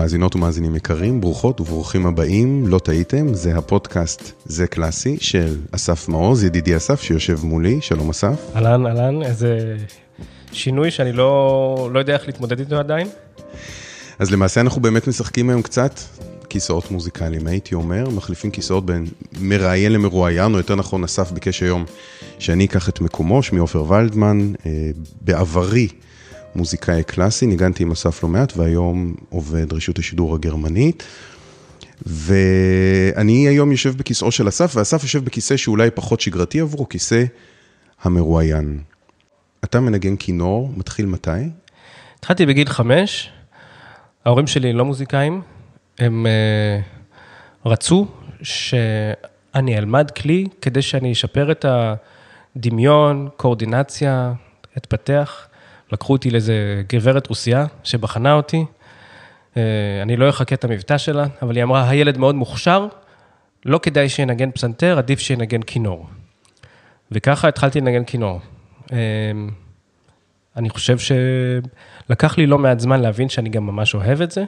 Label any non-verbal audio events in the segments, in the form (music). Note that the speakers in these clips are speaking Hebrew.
מאזינות ומאזינים יקרים, ברוכות וברוכים הבאים, לא טעיתם, זה הפודקאסט זה קלאסי של אסף מעוז, ידידי אסף שיושב מולי, שלום אסף. אהלן, אהלן, איזה שינוי שאני לא, לא יודע איך להתמודד איתו עדיין. אז למעשה אנחנו באמת משחקים היום קצת כיסאות מוזיקליים, הייתי אומר, מחליפים כיסאות בין מראיין למרואיין, או יותר נכון, אסף ביקש היום שאני אקח את מקומו, שמי עופר ולדמן, אה, בעברי. מוזיקאי קלאסי, ניגנתי עם אסף לא מעט, והיום עובד רשות השידור הגרמנית. ואני היום יושב בכיסאו של אסף, ואסף יושב בכיסא שאולי פחות שגרתי עבורו, כיסא המרואיין. אתה מנגן כינור, מתחיל מתי? התחלתי בגיל חמש, ההורים שלי לא מוזיקאים, הם uh, רצו שאני אלמד כלי כדי שאני אשפר את הדמיון, קואורדינציה, אתפתח. לקחו אותי לאיזה גברת רוסייה שבחנה אותי. אה, אני לא אחכה את המבטא שלה, אבל היא אמרה, הילד מאוד מוכשר, לא כדאי שינגן פסנתר, עדיף שינגן כינור. וככה התחלתי לנגן כינור. אה, אני חושב שלקח לי לא מעט זמן להבין שאני גם ממש אוהב את זה.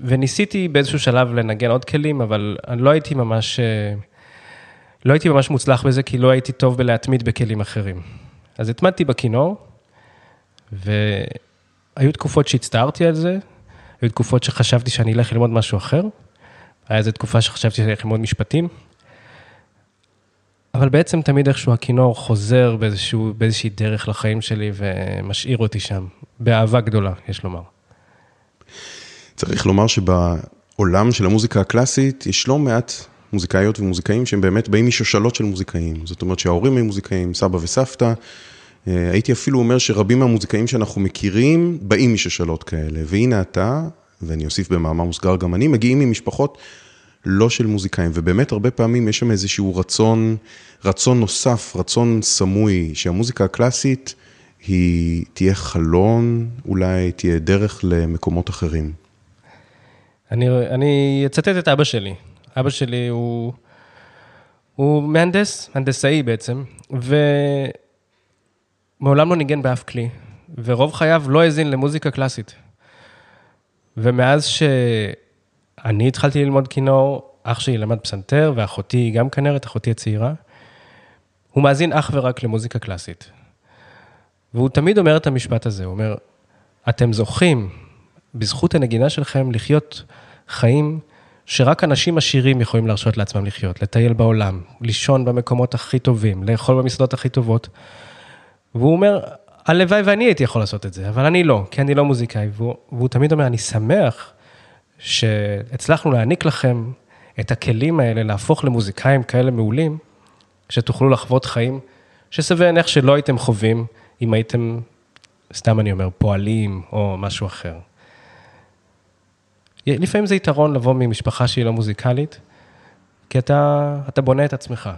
וניסיתי באיזשהו שלב לנגן עוד כלים, אבל אני לא הייתי ממש, אה, לא הייתי ממש מוצלח בזה, כי לא הייתי טוב בלהתמיד בכלים אחרים. אז התמדתי בכינור, והיו תקופות שהצטערתי על זה, היו תקופות שחשבתי שאני אלך ללמוד משהו אחר, היה איזו תקופה שחשבתי שאני אלך ללמוד משפטים, אבל בעצם תמיד איכשהו הכינור חוזר באיזשהו, באיזושהי דרך לחיים שלי ומשאיר אותי שם, באהבה גדולה, יש לומר. צריך לומר שבעולם של המוזיקה הקלאסית יש לא מעט מוזיקאיות ומוזיקאים שהם באמת באים משושלות של מוזיקאים. זאת אומרת שההורים הם מוזיקאים, סבא וסבתא. אה, הייתי אפילו אומר שרבים מהמוזיקאים שאנחנו מכירים באים משושלות כאלה. והנה אתה, ואני אוסיף במאמר מוסגר גם אני, מגיעים ממשפחות לא של מוזיקאים, ובאמת הרבה פעמים יש שם איזשהו רצון, רצון נוסף, רצון סמוי, שהמוזיקה הקלאסית היא תהיה חלון, אולי תהיה דרך למקומות אחרים. אני, אני אצטט את אבא שלי. אבא שלי הוא, הוא מהנדס, הנדסאי בעצם, ומעולם לא ניגן באף כלי, ורוב חייו לא האזין למוזיקה קלאסית. ומאז שאני התחלתי ללמוד כינור, אח שלי למד פסנתר, ואחותי היא גם כנרת, אחותי הצעירה, הוא מאזין אך ורק למוזיקה קלאסית. והוא תמיד אומר את המשפט הזה, הוא אומר, אתם זוכים, בזכות הנגינה שלכם, לחיות חיים שרק אנשים עשירים יכולים להרשות לעצמם לחיות, לטייל בעולם, לישון במקומות הכי טובים, לאכול במסעדות הכי טובות. והוא אומר, הלוואי ואני הייתי יכול לעשות את זה, אבל אני לא, כי אני לא מוזיקאי. והוא, והוא תמיד אומר, אני שמח שהצלחנו להעניק לכם את הכלים האלה, להפוך למוזיקאים כאלה מעולים, שתוכלו לחוות חיים שסביר להניח שלא הייתם חווים אם הייתם, סתם אני אומר, פועלים או משהו אחר. לפעמים זה יתרון לבוא ממשפחה שהיא לא מוזיקלית, כי אתה, אתה בונה את עצמך.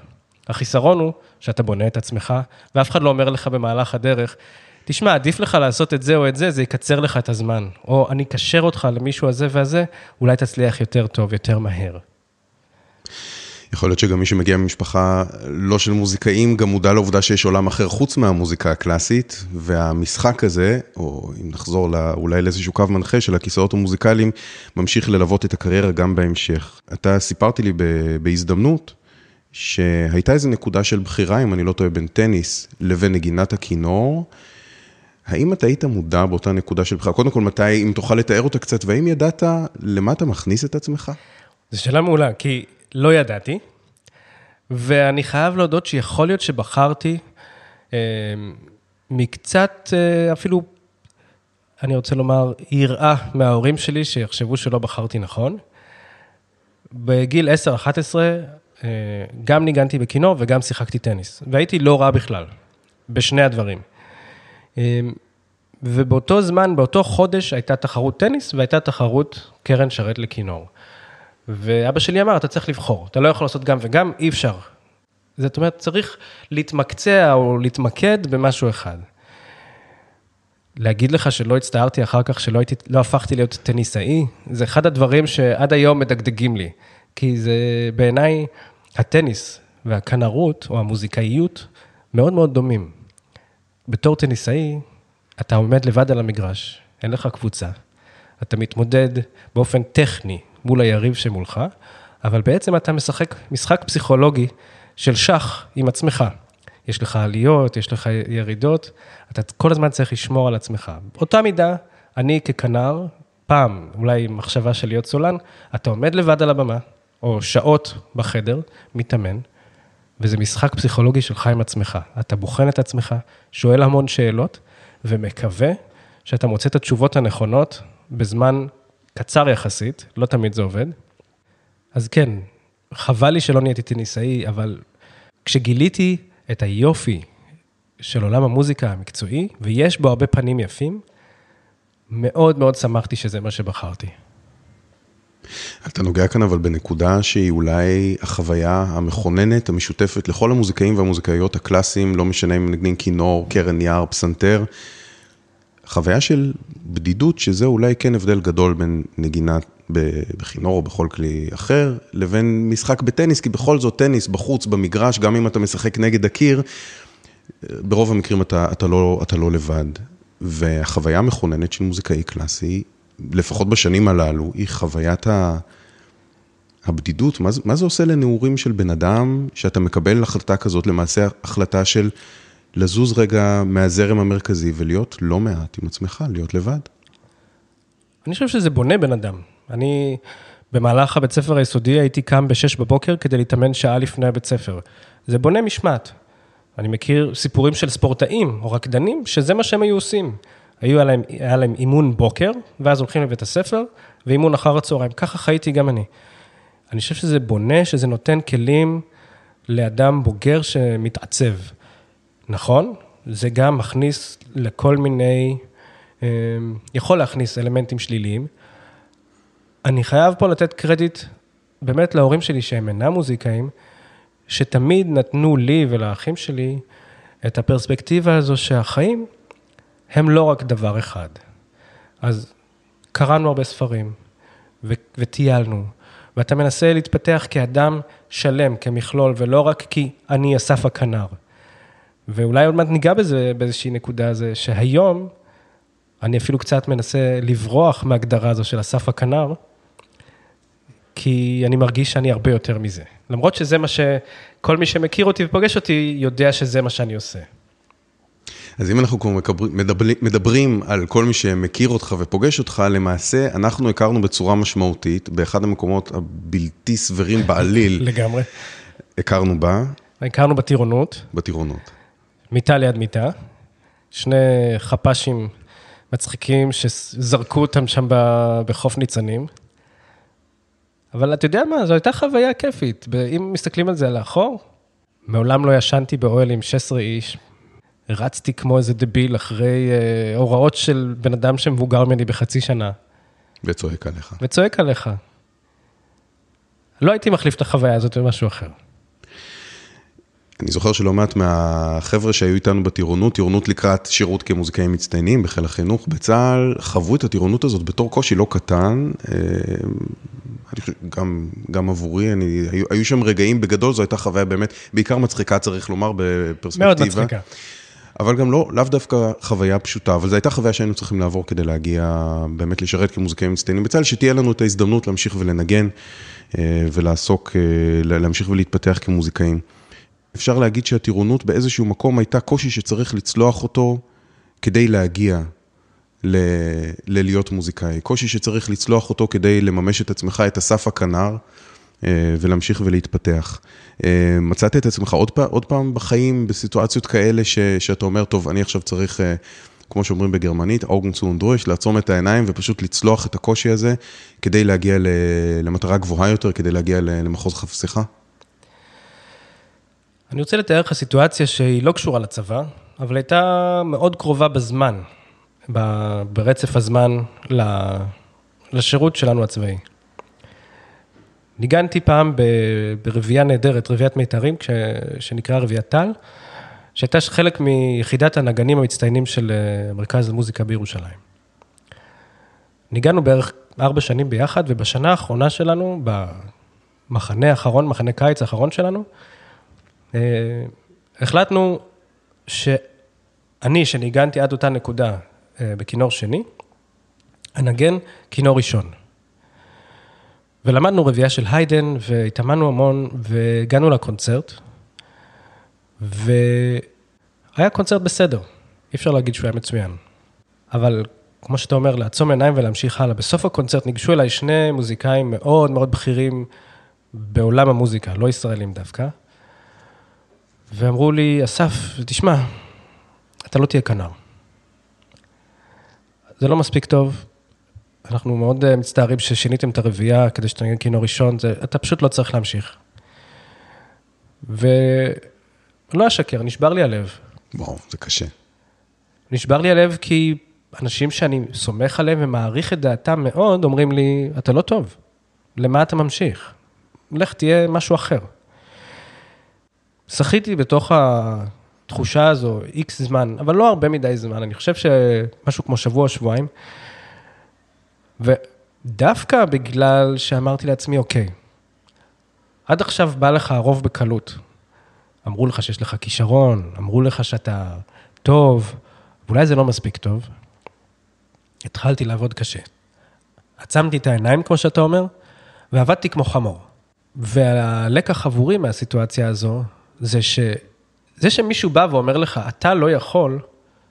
החיסרון הוא שאתה בונה את עצמך, ואף אחד לא אומר לך במהלך הדרך, תשמע, עדיף לך לעשות את זה או את זה, זה יקצר לך את הזמן. או אני אקשר אותך למישהו הזה והזה, אולי תצליח יותר טוב, יותר מהר. יכול להיות שגם מי שמגיע ממשפחה לא של מוזיקאים, גם מודע לעובדה שיש עולם אחר חוץ מהמוזיקה הקלאסית, והמשחק הזה, או אם נחזור לא, אולי לאיזשהו קו מנחה של הכיסאות המוזיקליים, ממשיך ללוות את הקריירה גם בהמשך. אתה סיפרתי לי בהזדמנות, שהייתה איזו נקודה של בחירה, אם אני לא טועה, בין טניס לבין נגינת הכינור. האם אתה היית מודע באותה נקודה של בחירה? קודם כל, מתי, אם תוכל לתאר אותה קצת, והאם ידעת למה אתה מכניס את עצמך? זו שאלה מעולה, כי לא ידעתי, ואני חייב להודות שיכול להיות שבחרתי אה, מקצת, אה, אפילו, אני רוצה לומר, יראה מההורים שלי שיחשבו שלא בחרתי נכון. בגיל 10-11, אה, גם ניגנתי בכינור וגם שיחקתי טניס, והייתי לא רע בכלל, בשני הדברים. אה, ובאותו זמן, באותו חודש, הייתה תחרות טניס והייתה תחרות קרן שרת לכינור. ואבא שלי אמר, אתה צריך לבחור, אתה לא יכול לעשות גם וגם, אי אפשר. זאת אומרת, צריך להתמקצע או להתמקד במשהו אחד. להגיד לך שלא הצטערתי אחר כך, שלא הייתי, לא הפכתי להיות טניסאי, זה אחד הדברים שעד היום מדגדגים לי. כי זה בעיניי, הטניס והכנרות, או המוזיקאיות, מאוד מאוד דומים. בתור טניסאי, אתה עומד לבד על המגרש, אין לך קבוצה. אתה מתמודד באופן טכני מול היריב שמולך, אבל בעצם אתה משחק משחק פסיכולוגי של שח עם עצמך. יש לך עליות, יש לך ירידות, אתה כל הזמן צריך לשמור על עצמך. באותה מידה, אני ככנר, פעם, אולי מחשבה של להיות סולן, אתה עומד לבד על הבמה, או שעות בחדר, מתאמן, וזה משחק פסיכולוגי שלך עם עצמך. אתה בוחן את עצמך, שואל המון שאלות, ומקווה שאתה מוצא את התשובות הנכונות בזמן קצר יחסית, לא תמיד זה עובד. אז כן, חבל לי שלא נהייתי טניסאי, אבל כשגיליתי את היופי של עולם המוזיקה המקצועי, ויש בו הרבה פנים יפים, מאוד מאוד שמחתי שזה מה שבחרתי. אתה נוגע כאן אבל בנקודה שהיא אולי החוויה המכוננת, המשותפת לכל המוזיקאים והמוזיקאיות הקלאסיים, לא משנה אם נגנים כינור, קרן יער, פסנתר. חוויה של בדידות, שזה אולי כן הבדל גדול בין נגינה בכינור או בכל כלי אחר, לבין משחק בטניס, כי בכל זאת טניס בחוץ, במגרש, גם אם אתה משחק נגד הקיר, ברוב המקרים אתה, אתה, לא, אתה לא לבד. והחוויה המכוננת של מוזיקאי קלאסי, לפחות בשנים הללו, היא חוויית ה... הבדידות. מה, מה זה עושה לנעורים של בן אדם, שאתה מקבל החלטה כזאת, למעשה החלטה של לזוז רגע מהזרם המרכזי ולהיות לא מעט עם עצמך, להיות לבד? אני חושב שזה בונה בן אדם. אני, במהלך הבית ספר היסודי הייתי קם ב-6 בבוקר כדי להתאמן שעה לפני הבית ספר. זה בונה משמעת. אני מכיר סיפורים של ספורטאים או רקדנים, שזה מה שהם היו עושים. היו עליהם, היה להם אימון בוקר, ואז הולכים לבית הספר, ואימון אחר הצהריים. ככה חייתי גם אני. אני חושב שזה בונה, שזה נותן כלים לאדם בוגר שמתעצב. נכון, זה גם מכניס לכל מיני, אה, יכול להכניס אלמנטים שליליים. אני חייב פה לתת קרדיט באמת להורים שלי שהם אינם מוזיקאים, שתמיד נתנו לי ולאחים שלי את הפרספקטיבה הזו שהחיים הם לא רק דבר אחד. אז קראנו הרבה ספרים וטיילנו, ואתה מנסה להתפתח כאדם שלם, כמכלול, ולא רק כי אני אסף הכנר. ואולי עוד מעט ניגע בזה באיזושהי נקודה, זה שהיום אני אפילו קצת מנסה לברוח מהגדרה הזו של אסף הכנר, כי אני מרגיש שאני הרבה יותר מזה. למרות שזה מה שכל מי שמכיר אותי ופוגש אותי, יודע שזה מה שאני עושה. אז אם אנחנו כבר מדברים, מדברים על כל מי שמכיר אותך ופוגש אותך, למעשה אנחנו הכרנו בצורה משמעותית, באחד המקומות הבלתי סבירים בעליל. (laughs) לגמרי. הכרנו בה. הכרנו בטירונות. בטירונות. מיטה ליד מיטה. שני חפ"שים מצחיקים שזרקו אותם שם בחוף ניצנים. אבל אתה יודע מה, זו הייתה חוויה כיפית. אם מסתכלים על זה לאחור, מעולם לא ישנתי באוהל עם 16 איש. רצתי כמו איזה דביל אחרי אה, הוראות של בן אדם שמבוגר ממני בחצי שנה. וצועק עליך. וצועק עליך. לא הייתי מחליף את החוויה הזאת במשהו אחר. אני זוכר שלא מעט מהחבר'ה שהיו איתנו בטירונות, טירונות לקראת שירות כמוזיקאים מצטיינים בחיל החינוך בצה"ל, חוו את הטירונות הזאת בתור קושי לא קטן. אה, אני חושב, גם, גם עבורי, אני, היו, היו שם רגעים, בגדול זו הייתה חוויה באמת, בעיקר מצחיקה, צריך לומר, בפרספקטיבה. מאוד מצחיקה. אבל גם לא, לאו דווקא חוויה פשוטה, אבל זו הייתה חוויה שהיינו צריכים לעבור כדי להגיע, באמת לשרת כמוזיקאים מצטיינים בצה"ל, שתהיה לנו את ההזדמנות להמשיך ולנגן אה, ולעסוק, אה, להמשיך ולהתפתח כמוזיקאים. אפשר להגיד שהטירונות באיזשהו מקום הייתה קושי שצריך לצלוח אותו כדי להגיע ל- ללהיות מוזיקאי. קושי שצריך לצלוח אותו כדי לממש את עצמך, את אסף הכנר, אה, ולהמשיך ולהתפתח. אה, מצאת את עצמך עוד, פעם, עוד פעם בחיים בסיטואציות כאלה ש, שאתה אומר, טוב, אני עכשיו צריך, אה, כמו שאומרים בגרמנית, אוגן צו אונדרוש, לעצום את העיניים ופשוט לצלוח את הקושי הזה כדי להגיע למטרה גבוהה יותר, כדי להגיע למחוז חפשך? אני רוצה לתאר לך סיטואציה שהיא לא קשורה לצבא, אבל הייתה מאוד קרובה בזמן, ברצף הזמן לשירות שלנו הצבאי. ניגנתי פעם ברביעייה נהדרת, רביעיית מיתרים, שנקרא רביעיית טל, שהייתה חלק מיחידת הנגנים המצטיינים של אה, מרכז המוזיקה בירושלים. ניגענו בערך ארבע שנים ביחד, ובשנה האחרונה שלנו, במחנה האחרון, מחנה קיץ האחרון שלנו, החלטנו שאני, שניגנתי עד אותה נקודה אה, בכינור שני, אנגן כינור ראשון. ולמדנו רביעייה של היידן, והתאמנו המון, והגענו לקונצרט, והיה קונצרט בסדר, אי אפשר להגיד שהוא היה מצוין. אבל כמו שאתה אומר, לעצום עיניים ולהמשיך הלאה. בסוף הקונצרט ניגשו אליי שני מוזיקאים מאוד מאוד בכירים בעולם המוזיקה, לא ישראלים דווקא, ואמרו לי, אסף, תשמע, אתה לא תהיה כנר. זה לא מספיק טוב, אנחנו מאוד אה, מצטערים ששיניתם את הרביעייה כדי שתנגן כינור ראשון, זה, אתה פשוט לא צריך להמשיך. ולא אשקר, נשבר לי הלב. וואו, זה קשה. נשבר לי הלב כי אנשים שאני סומך עליהם ומעריך את דעתם מאוד, אומרים לי, אתה לא טוב, למה אתה ממשיך? לך תהיה משהו אחר. שחיתי בתוך התחושה הזו איקס זמן, אבל לא הרבה מדי זמן, אני חושב שמשהו כמו שבוע, שבועיים. ודווקא בגלל שאמרתי לעצמי, אוקיי, עד עכשיו בא לך הרוב בקלות. אמרו לך שיש לך כישרון, אמרו לך שאתה טוב, ואולי זה לא מספיק טוב. התחלתי לעבוד קשה. עצמתי את העיניים, כמו שאתה אומר, ועבדתי כמו חמור. והלקח עבורי מהסיטואציה הזו, זה שזה שמישהו בא ואומר לך, אתה לא יכול,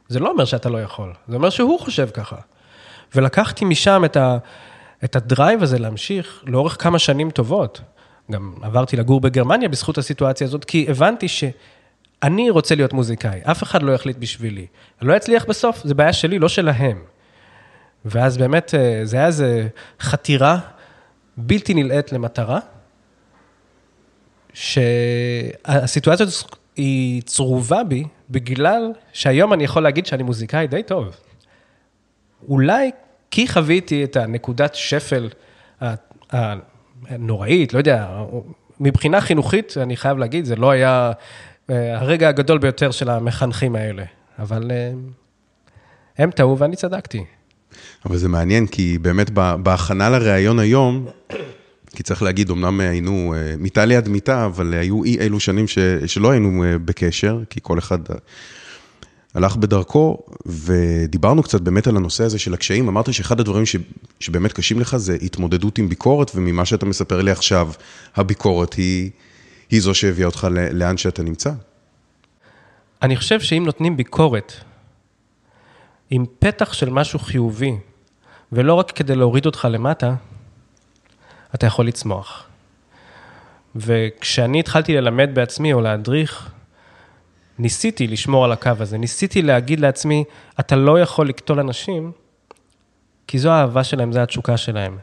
זה לא אומר שאתה לא יכול, זה אומר שהוא חושב ככה. ולקחתי משם את, ה, את הדרייב הזה להמשיך לאורך כמה שנים טובות. גם עברתי לגור בגרמניה בזכות הסיטואציה הזאת, כי הבנתי שאני רוצה להיות מוזיקאי, אף אחד לא יחליט בשבילי. אני לא אצליח בסוף, זה בעיה שלי, לא שלהם. ואז באמת, אה, זה היה איזה חתירה בלתי נלאית למטרה, שהסיטואציה היא צרובה בי, בגלל שהיום אני יכול להגיד שאני מוזיקאי די טוב. אולי כי חוויתי את הנקודת שפל הנוראית, לא יודע, מבחינה חינוכית, אני חייב להגיד, זה לא היה אה, הרגע הגדול ביותר של המחנכים האלה, אבל אה, הם טעו ואני צדקתי. אבל זה מעניין, כי באמת בהכנה לראיון היום, כי צריך להגיד, אמנם היינו אה, מיטה ליד מיטה, אבל היו אי אלו שנים ש, שלא היינו בקשר, כי כל אחד הלך בדרכו, ודיברנו קצת באמת על הנושא הזה של הקשיים. אמרת שאחד הדברים ש, שבאמת קשים לך זה התמודדות עם ביקורת, וממה שאתה מספר לי עכשיו, הביקורת היא, היא זו שהביאה אותך לאן שאתה נמצא. אני חושב שאם נותנים ביקורת עם פתח של משהו חיובי, ולא רק כדי להוריד אותך למטה, אתה יכול לצמוח. וכשאני התחלתי ללמד בעצמי או להדריך, ניסיתי לשמור על הקו הזה, ניסיתי להגיד לעצמי, אתה לא יכול לקטול אנשים, כי זו האהבה שלהם, זו התשוקה שלהם.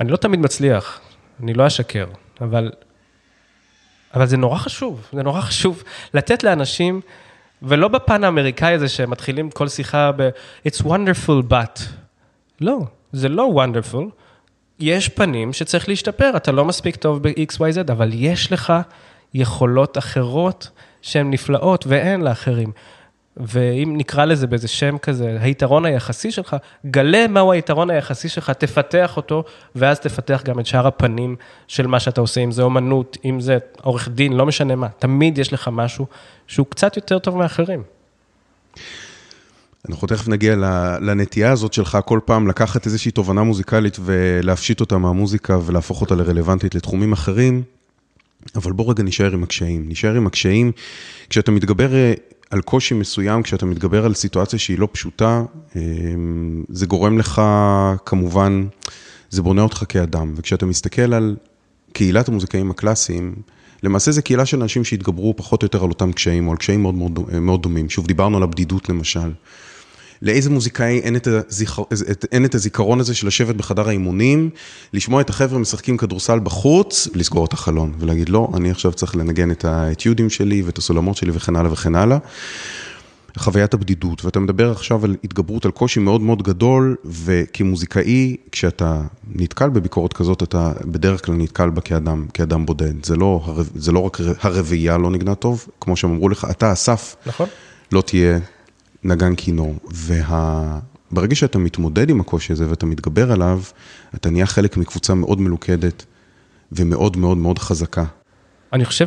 אני לא תמיד מצליח, אני לא אשקר, אבל, אבל זה נורא חשוב, זה נורא חשוב לתת לאנשים, ולא בפן האמריקאי הזה שמתחילים כל שיחה ב- It's wonderful but. לא, זה לא wonderful. יש פנים שצריך להשתפר, אתה לא מספיק טוב ב-XYZ, אבל יש לך יכולות אחרות שהן נפלאות ואין לאחרים. ואם נקרא לזה באיזה שם כזה, היתרון היחסי שלך, גלה מהו היתרון היחסי שלך, תפתח אותו, ואז תפתח גם את שאר הפנים של מה שאתה עושה, אם זה אומנות, אם זה עורך דין, לא משנה מה, תמיד יש לך משהו שהוא קצת יותר טוב מאחרים. אנחנו תכף נגיע לנטייה הזאת שלך כל פעם לקחת איזושהי תובנה מוזיקלית ולהפשיט אותה מהמוזיקה ולהפוך אותה לרלוונטית לתחומים אחרים. אבל בוא רגע נשאר עם הקשיים. נשאר עם הקשיים. כשאתה מתגבר אה, על קושי מסוים, כשאתה מתגבר על סיטואציה שהיא לא פשוטה, אה, זה גורם לך, כמובן, זה בונה אותך כאדם. וכשאתה מסתכל על קהילת המוזיקאים הקלאסיים, למעשה זה קהילה של אנשים שהתגברו פחות או יותר על אותם קשיים, או על קשיים מאוד מאוד, מאוד דומים. שוב, דיברנו על הבדידות למשל. לאיזה מוזיקאי אין את, הזיכר, אין את הזיכרון הזה של לשבת בחדר האימונים, לשמוע את החבר'ה משחקים כדורסל בחוץ, לסגור את החלון ולהגיד, לא, אני עכשיו צריך לנגן את האתיודים שלי ואת הסולמות שלי וכן הלאה וכן הלאה. חוויית הבדידות, ואתה מדבר עכשיו על התגברות על קושי מאוד מאוד גדול, וכמוזיקאי, כשאתה נתקל בביקורת כזאת, אתה בדרך כלל נתקל בה כאדם, כאדם בודד. זה לא, זה לא רק הרביעייה לא נגנה טוב, כמו שהם אמרו לך, אתה, אסף, נכון. לא תהיה נגן כינור, וברגע וה... שאתה מתמודד עם הקושי הזה ואתה מתגבר עליו, אתה נהיה חלק מקבוצה מאוד מלוכדת ומאוד מאוד מאוד חזקה. אני חושב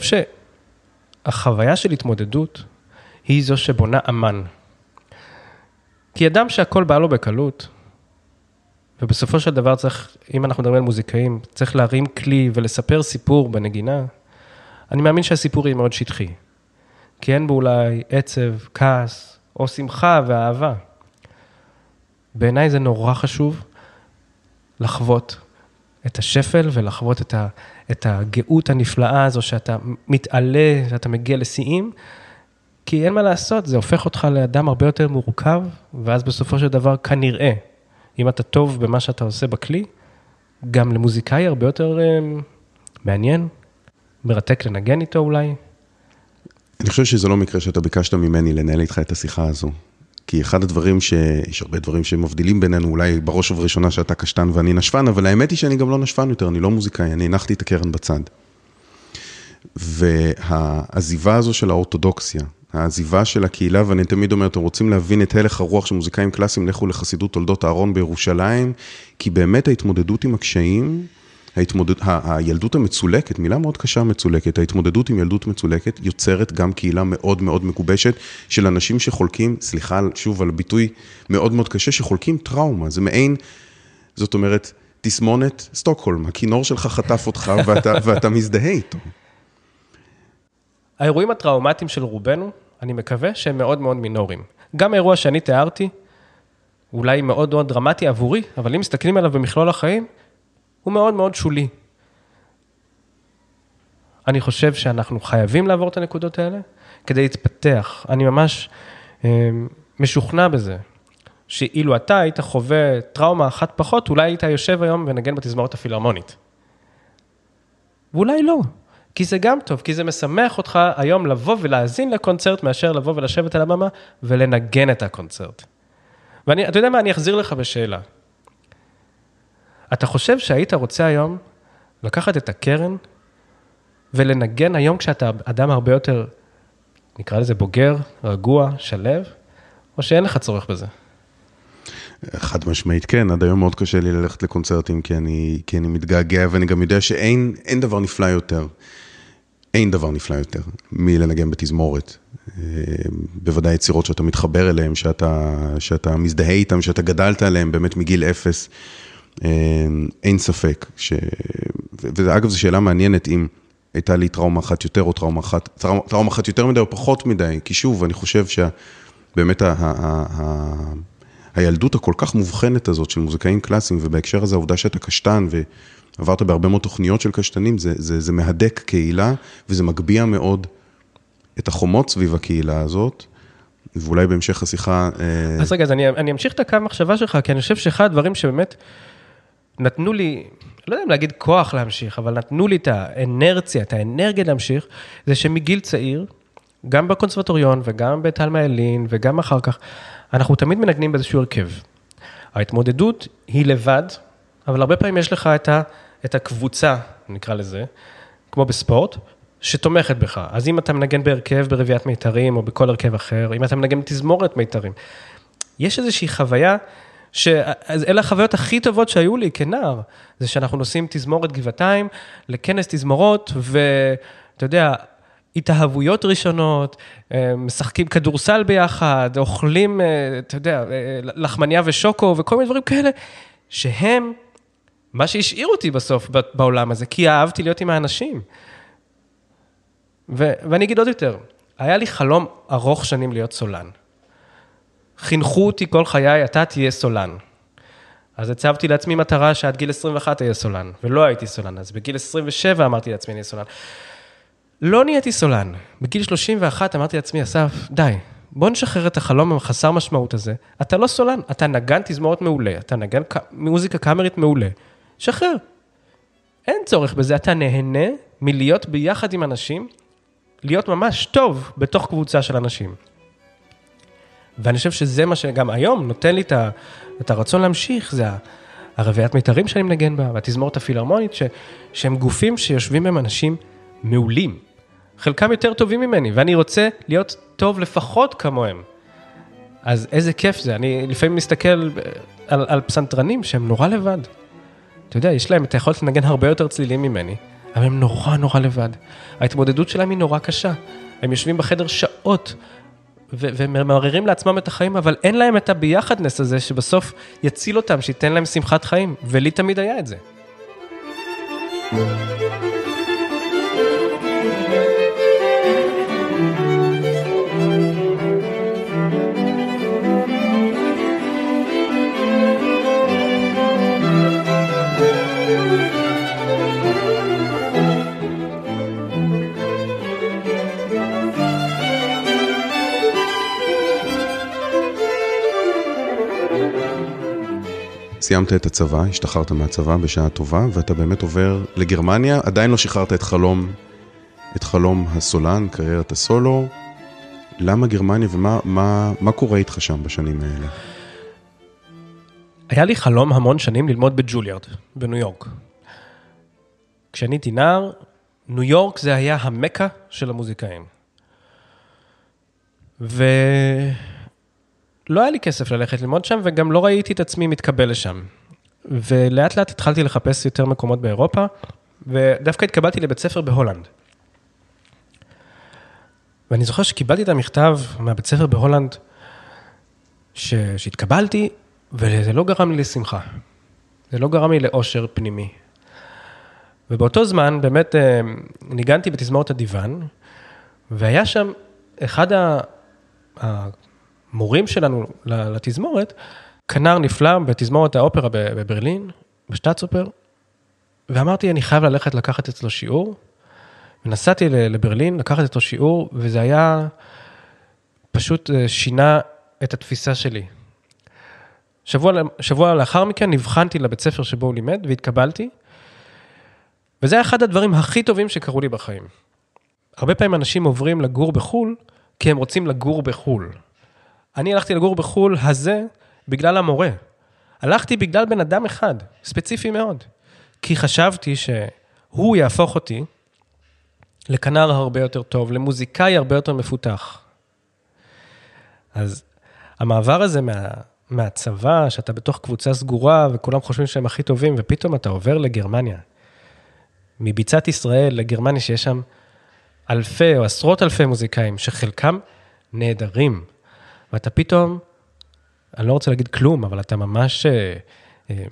שהחוויה של התמודדות היא זו שבונה אמן. כי אדם שהכל בא לו בקלות, ובסופו של דבר צריך, אם אנחנו מדברים על מוזיקאים, צריך להרים כלי ולספר סיפור בנגינה. אני מאמין שהסיפור יהיה מאוד שטחי. כי אין בו אולי עצב, כעס, או שמחה ואהבה. בעיניי זה נורא חשוב לחוות את השפל ולחוות את, ה, את הגאות הנפלאה הזו שאתה מתעלה, שאתה מגיע לשיאים, כי אין מה לעשות, זה הופך אותך לאדם הרבה יותר מורכב, ואז בסופו של דבר כנראה, אם אתה טוב במה שאתה עושה בכלי, גם למוזיקאי הרבה יותר אה, מעניין, מרתק לנגן איתו אולי. אני חושב שזה לא מקרה שאתה ביקשת ממני לנהל איתך את השיחה הזו. כי אחד הדברים ש... יש הרבה דברים שמבדילים בינינו, אולי בראש ובראשונה שאתה קשטן ואני נשפן, אבל האמת היא שאני גם לא נשפן יותר, אני לא מוזיקאי, אני הנחתי את הקרן בצד. והעזיבה הזו של האורתודוקסיה, העזיבה של הקהילה, ואני תמיד אומר, אתם רוצים להבין את הלך הרוח של מוזיקאים קלאסיים, לכו לחסידות תולדות אהרון בירושלים, כי באמת ההתמודדות עם הקשיים, ההתמודד, ה, הילדות המצולקת, מילה מאוד קשה מצולקת, ההתמודדות עם ילדות מצולקת יוצרת גם קהילה מאוד מאוד מגובשת של אנשים שחולקים, סליחה שוב על ביטוי מאוד מאוד קשה, שחולקים טראומה, זה מעין, זאת אומרת, תסמונת סטוקהולם, הכינור שלך חטף אותך (laughs) ואתה, ואתה מזדהה איתו. האירועים הטראומטיים של רובנו, אני מקווה שהם מאוד מאוד מינוריים. גם האירוע שאני תיארתי, אולי מאוד מאוד דרמטי עבורי, אבל אם מסתכלים עליו במכלול החיים, הוא מאוד מאוד שולי. אני חושב שאנחנו חייבים לעבור את הנקודות האלה כדי להתפתח. אני ממש אה, משוכנע בזה, שאילו אתה היית חווה טראומה אחת פחות, אולי היית יושב היום ונגן בתזמורת הפילהרמונית. ואולי לא, כי זה גם טוב, כי זה משמח אותך היום לבוא ולהאזין לקונצרט, מאשר לבוא ולשבת על הבמה ולנגן את הקונצרט. ואתה יודע מה, אני אחזיר לך בשאלה. אתה חושב שהיית רוצה היום לקחת את הקרן ולנגן היום כשאתה אדם הרבה יותר, נקרא לזה בוגר, רגוע, שלב, או שאין לך צורך בזה? חד משמעית כן, עד היום מאוד קשה לי ללכת לקונצרטים כי אני, כי אני מתגעגע ואני גם יודע שאין דבר נפלא יותר, אין דבר נפלא יותר מלנגן בתזמורת. אה, בוודאי יצירות שאתה מתחבר אליהן, שאתה, שאתה מזדהה איתן, שאתה גדלת עליהן באמת מגיל אפס. אמ, אין ספק, ש... ואגב, זו שאלה מעניינת אם הייתה לי טראומה אחת יותר או טראומה אחת, טראומה, טראומה אחת יותר מדי או פחות מדי, כי שוב, אני חושב שבאמת ה... ה... ה... הילדות הכל כך מובחנת הזאת של מוזיקאים קלאסיים, ובהקשר הזה העובדה שאתה קשטן ועברת בהרבה מאוד תוכניות של קשטנים, זה, זה, זה מהדק קהילה וזה מגביה מאוד את החומות סביב הקהילה הזאת. ואולי בהמשך השיחה... אה, אז רגע, אז אני, אני אמשיך את הקו מחשבה שלך, כי אני חושב שאחד הדברים שבאמת נתנו לי, לא יודע אם להגיד כוח להמשיך, אבל נתנו לי את האנרציה, את האנרגיה להמשיך, זה שמגיל צעיר, גם בקונסרבטוריון וגם בתלמה ילין וגם אחר כך, אנחנו תמיד מנגנים באיזשהו הרכב. ההתמודדות היא לבד, אבל הרבה פעמים יש לך את, ה, את הקבוצה, נקרא לזה, כמו בספורט, שתומכת בך. אז אם אתה מנגן בהרכב ברביעיית מיתרים או בכל הרכב אחר, אם אתה מנגן בתזמורת מיתרים, יש איזושהי חוויה שאלה החוויות הכי טובות שהיו לי כנער, זה שאנחנו נוסעים תזמורת גבעתיים לכנס תזמורות, ואתה יודע, התאהבויות ראשונות, אה, משחקים כדורסל ביחד, אוכלים, אה, אתה יודע, אה, לחמניה ושוקו וכל מיני דברים כאלה, שהם מה שהשאיר אותי בסוף בעולם הזה, כי אהבתי להיות עם האנשים. ו- ואני אגיד עוד יותר, היה לי חלום ארוך שנים להיות סולן. חינכו אותי כל חיי, אתה תהיה סולן. אז הצבתי לעצמי מטרה שעד גיל 21 אהיה סולן, ולא הייתי סולן. אז בגיל 27 אמרתי לעצמי, אני אהיה סולן. לא נהייתי סולן. בגיל 31 אמרתי לעצמי, אסף, די, בוא נשחרר את החלום החסר משמעות הזה. אתה לא סולן, אתה נגן תזמורת מעולה, אתה נגן מוזיקה קאמרית מעולה. שחרר. אין צורך בזה, אתה נהנה מלהיות ביחד עם אנשים, להיות ממש טוב בתוך קבוצה של אנשים. ואני חושב שזה מה שגם היום נותן לי את הרצון להמשיך, זה הרביעיית מיתרים שאני מנגן בה, והתזמורת הפילהרמונית, שהם גופים שיושבים בהם אנשים מעולים. חלקם יותר טובים ממני, ואני רוצה להיות טוב לפחות כמוהם. אז איזה כיף זה, אני לפעמים מסתכל על, על פסנתרנים שהם נורא לבד. אתה יודע, יש להם את היכולת לנגן הרבה יותר צלילים ממני, אבל הם נורא נורא לבד. ההתמודדות שלהם היא נורא קשה. הם יושבים בחדר שעות וממררים לעצמם את החיים, אבל אין להם את הביחדנס הזה שבסוף יציל אותם, שייתן להם שמחת חיים, ולי תמיד היה את זה. סיימת את הצבא, השתחררת מהצבא בשעה טובה, ואתה באמת עובר לגרמניה, עדיין לא שחררת את חלום, את חלום הסולן, קריירת הסולו. למה גרמניה ומה מה, מה קורה איתך שם בשנים האלה? היה לי חלום המון שנים ללמוד בג'וליארד, בניו יורק. כשאני הייתי נער, ניו יורק זה היה המכה של המוזיקאים. ו... לא היה לי כסף ללכת ללמוד שם, וגם לא ראיתי את עצמי מתקבל לשם. ולאט לאט התחלתי לחפש יותר מקומות באירופה, ודווקא התקבלתי לבית ספר בהולנד. ואני זוכר שקיבלתי את המכתב מהבית ספר בהולנד, ש... שהתקבלתי, וזה לא גרם לי לשמחה. זה לא גרם לי לאושר פנימי. ובאותו זמן באמת אה, ניגנתי בתזמורת הדיוואן, והיה שם אחד ה... המורים שלנו לתזמורת, כנר נפלא בתזמורת האופרה בברלין, בשטאצופר, ואמרתי, אני חייב ללכת לקחת אצלו שיעור. ונסעתי לברלין לקחת אצלו שיעור, וזה היה פשוט אה, שינה את התפיסה שלי. שבוע, שבוע לאחר מכן נבחנתי לבית ספר שבו הוא לימד והתקבלתי, וזה היה אחד הדברים הכי טובים שקרו לי בחיים. הרבה פעמים אנשים עוברים לגור בחו"ל, כי הם רוצים לגור בחו"ל. אני הלכתי לגור בחו"ל הזה בגלל המורה. הלכתי בגלל בן אדם אחד, ספציפי מאוד. כי חשבתי שהוא יהפוך אותי לכנר הרבה יותר טוב, למוזיקאי הרבה יותר מפותח. אז המעבר הזה מה, מהצבא, שאתה בתוך קבוצה סגורה וכולם חושבים שהם הכי טובים, ופתאום אתה עובר לגרמניה. מביצת ישראל לגרמניה, שיש שם אלפי או עשרות אלפי מוזיקאים, שחלקם נהדרים, ואתה פתאום, אני לא רוצה להגיד כלום, אבל אתה ממש אה, אה,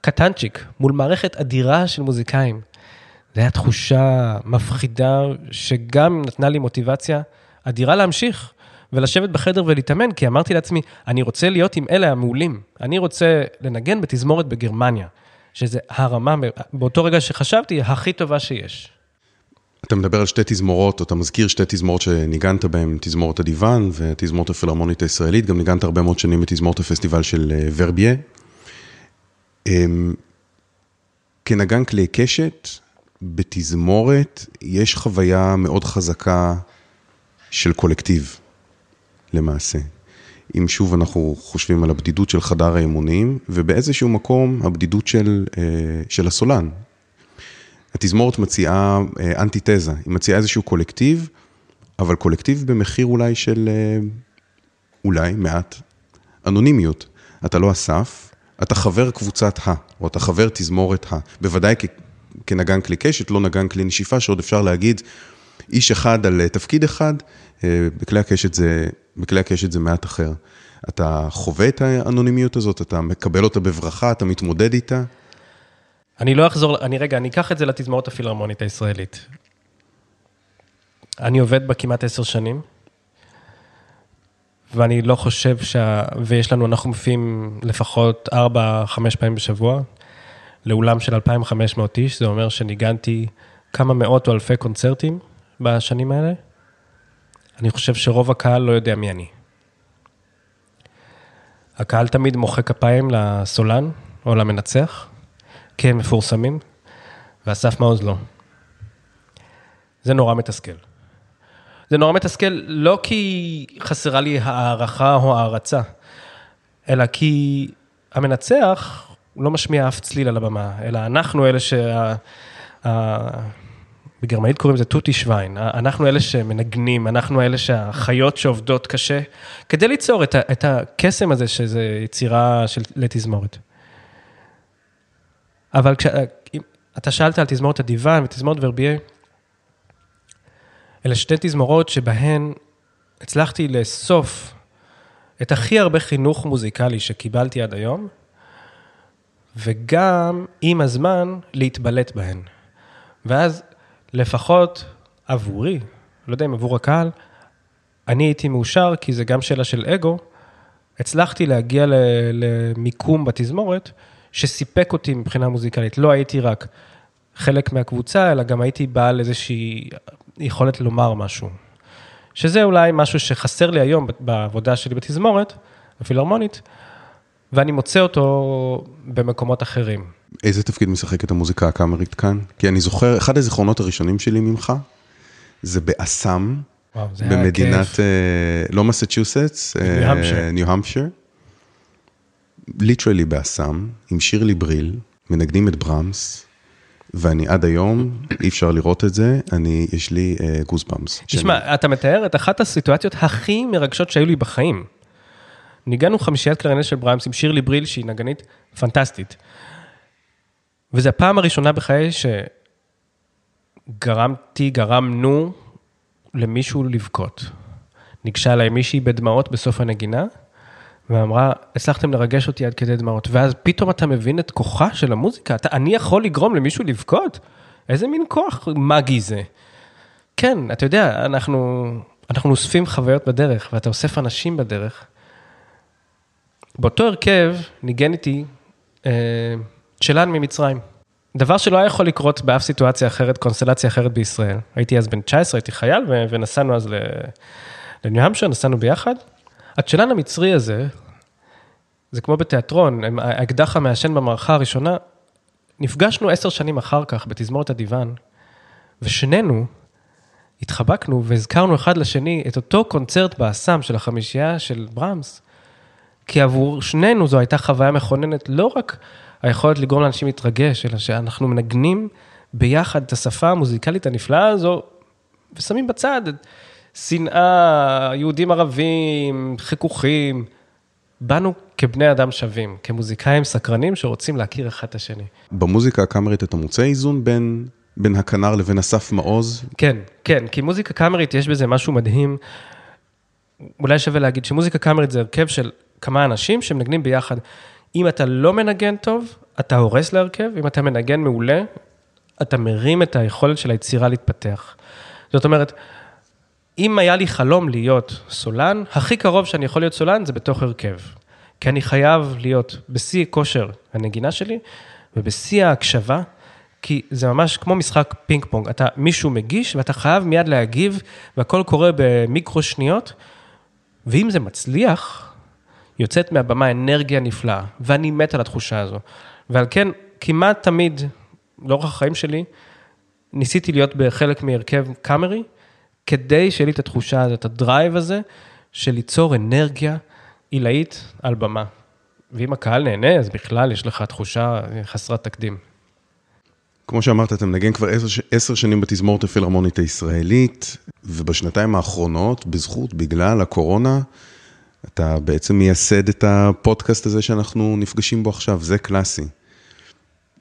קטנצ'יק מול מערכת אדירה של מוזיקאים. זו הייתה תחושה מפחידה, שגם נתנה לי מוטיבציה אדירה להמשיך ולשבת בחדר ולהתאמן, כי אמרתי לעצמי, אני רוצה להיות עם אלה המעולים. אני רוצה לנגן בתזמורת בגרמניה, שזה הרמה, באותו רגע שחשבתי, הכי טובה שיש. אתה מדבר על שתי תזמורות, או אתה מזכיר שתי תזמורות שניגנת בהן, תזמורת הדיוון ותזמורת הפילהרמונית הישראלית, גם ניגנת הרבה מאוד שנים בתזמורת הפסטיבל של אה, ורביה. אמ, כנגן כלי קשת, בתזמורת יש חוויה מאוד חזקה של קולקטיב, למעשה. אם שוב אנחנו חושבים על הבדידות של חדר האימונים, ובאיזשהו מקום הבדידות של, אה, של הסולן, התזמורת מציעה אה, אנטיתזה, היא מציעה איזשהו קולקטיב, אבל קולקטיב במחיר אולי של, אה, אולי, מעט, אנונימיות. אתה לא אסף, אתה חבר קבוצת ה, או אתה חבר תזמורת ה. בוודאי כנגן כלי קשת, לא נגן כלי נשיפה, שעוד אפשר להגיד איש אחד על אה, תפקיד אחד, בכלי הקשת זה, בכלי הקשת זה מעט אחר. אתה חווה את האנונימיות הזאת, אתה מקבל אותה בברכה, אתה מתמודד איתה. אני לא אחזור, אני רגע, אני אקח את זה לתזמורת הפילהרמונית הישראלית. אני עובד בה כמעט עשר שנים, ואני לא חושב שה... ויש לנו, אנחנו מופיעים לפחות ארבע, חמש פעמים בשבוע, לאולם של 2,500 איש, זה אומר שניגנתי כמה מאות או אלפי קונצרטים בשנים האלה. אני חושב שרוב הקהל לא יודע מי אני. הקהל תמיד מוחא כפיים לסולן או למנצח, הם מפורסמים, ואסף מעוז לא. זה נורא מתסכל. זה נורא מתסכל לא כי חסרה לי הערכה או הערצה, אלא כי המנצח לא משמיע אף צליל על הבמה, אלא אנחנו אלה שה... בגרמנית קוראים לזה טוטי שוויין, אנחנו אלה שמנגנים, אנחנו אלה שהחיות שעובדות קשה, כדי ליצור את, את הקסם הזה שזה יצירה של, לתזמורת. אבל כשאתה שאלת על תזמורת הדיוון ותזמורת ורבייה, אלה שתי תזמורות שבהן הצלחתי לאסוף את הכי הרבה חינוך מוזיקלי שקיבלתי עד היום, וגם עם הזמן להתבלט בהן. ואז לפחות עבורי, לא יודע אם עבור הקהל, אני הייתי מאושר, כי זה גם שאלה של אגו, הצלחתי להגיע למיקום בתזמורת שסיפק אותי מבחינה מוזיקלית. לא הייתי רק חלק מהקבוצה, אלא גם הייתי בעל איזושהי יכולת לומר משהו. שזה אולי משהו שחסר לי היום בעבודה שלי בתזמורת, הפילהרמונית, ואני מוצא אותו במקומות אחרים. איזה תפקיד משחקת המוזיקה הקאמרית כאן? כי אני זוכר, אחד הזיכרונות הראשונים שלי ממך, זה באסם, וואו, זה במדינת. אה, לא מסצ'וסטס, ניו-המפשר. ניו-המפשר. ליטרלי באסם, עם שירלי בריל, מנגנים את ברמס, ואני עד היום, אי אפשר לראות את זה, אני, יש לי goosebumps. תשמע, אתה מתאר את אחת הסיטואציות הכי מרגשות שהיו לי בחיים. ניגנו חמישיית קלרינט של ברהמס עם שירלי בריל, שהיא נגנית פנטסטית. וזו הפעם הראשונה בחיי שגרמתי, גרמנו למישהו לבכות. ניגשה אליי מישהי בדמעות בסוף הנגינה, ואמרה, הצלחתם לרגש אותי עד כדי דמעות. ואז פתאום אתה מבין את כוחה של המוזיקה. אתה, אני יכול לגרום למישהו לבכות? איזה מין כוח מגי זה. כן, אתה יודע, אנחנו, אנחנו אוספים חוויות בדרך, ואתה אוסף אנשים בדרך. באותו הרכב ניגן איתי אה, צ'לן ממצרים. דבר שלא היה יכול לקרות באף סיטואציה אחרת, קונסטלציה אחרת בישראל. הייתי אז בן 19, הייתי חייל, ונסענו אז לניו-המשר, נסענו ביחד. הצ'לן המצרי הזה, זה כמו בתיאטרון, האקדח המעשן במערכה הראשונה, נפגשנו עשר שנים אחר כך בתזמורת הדיוון, ושנינו התחבקנו והזכרנו אחד לשני את אותו קונצרט באסם של החמישייה של ברמס, כי עבור שנינו זו הייתה חוויה מכוננת, לא רק היכולת לגרום לאנשים להתרגש, אלא שאנחנו מנגנים ביחד את השפה המוזיקלית הנפלאה הזו, ושמים בצד את שנאה, יהודים ערבים, חיכוכים. באנו כבני אדם שווים, כמוזיקאים סקרנים שרוצים להכיר אחד את השני. במוזיקה הקאמרית אתה מוצא איזון בין, בין הכנר לבין אסף מעוז? כן, כן, כי מוזיקה קאמרית יש בזה משהו מדהים. אולי שווה להגיד שמוזיקה קאמרית זה הרכב של כמה אנשים שמנגנים ביחד. אם אתה לא מנגן טוב, אתה הורס להרכב, אם אתה מנגן מעולה, אתה מרים את היכולת של היצירה להתפתח. זאת אומרת, אם היה לי חלום להיות סולן, הכי קרוב שאני יכול להיות סולן זה בתוך הרכב. כי אני חייב להיות בשיא כושר הנגינה שלי ובשיא ההקשבה, כי זה ממש כמו משחק פינג פונג. אתה, מישהו מגיש ואתה חייב מיד להגיב, והכל קורה במיקרו שניות, ואם זה מצליח, יוצאת מהבמה אנרגיה נפלאה, ואני מת על התחושה הזו. ועל כן, כמעט תמיד, לאורך החיים שלי, ניסיתי להיות בחלק מהרכב קאמרי, כדי שיהיה לי את התחושה הזאת, את ה drive הזה, של ליצור אנרגיה עילאית על במה. ואם הקהל נהנה, אז בכלל יש לך תחושה חסרת תקדים. כמו שאמרת, אתה מנגן כבר עשר, עשר שנים בתזמורת הפילהרמונית הישראלית, ובשנתיים האחרונות, בזכות, בגלל הקורונה, אתה בעצם מייסד את הפודקאסט הזה שאנחנו נפגשים בו עכשיו, זה קלאסי.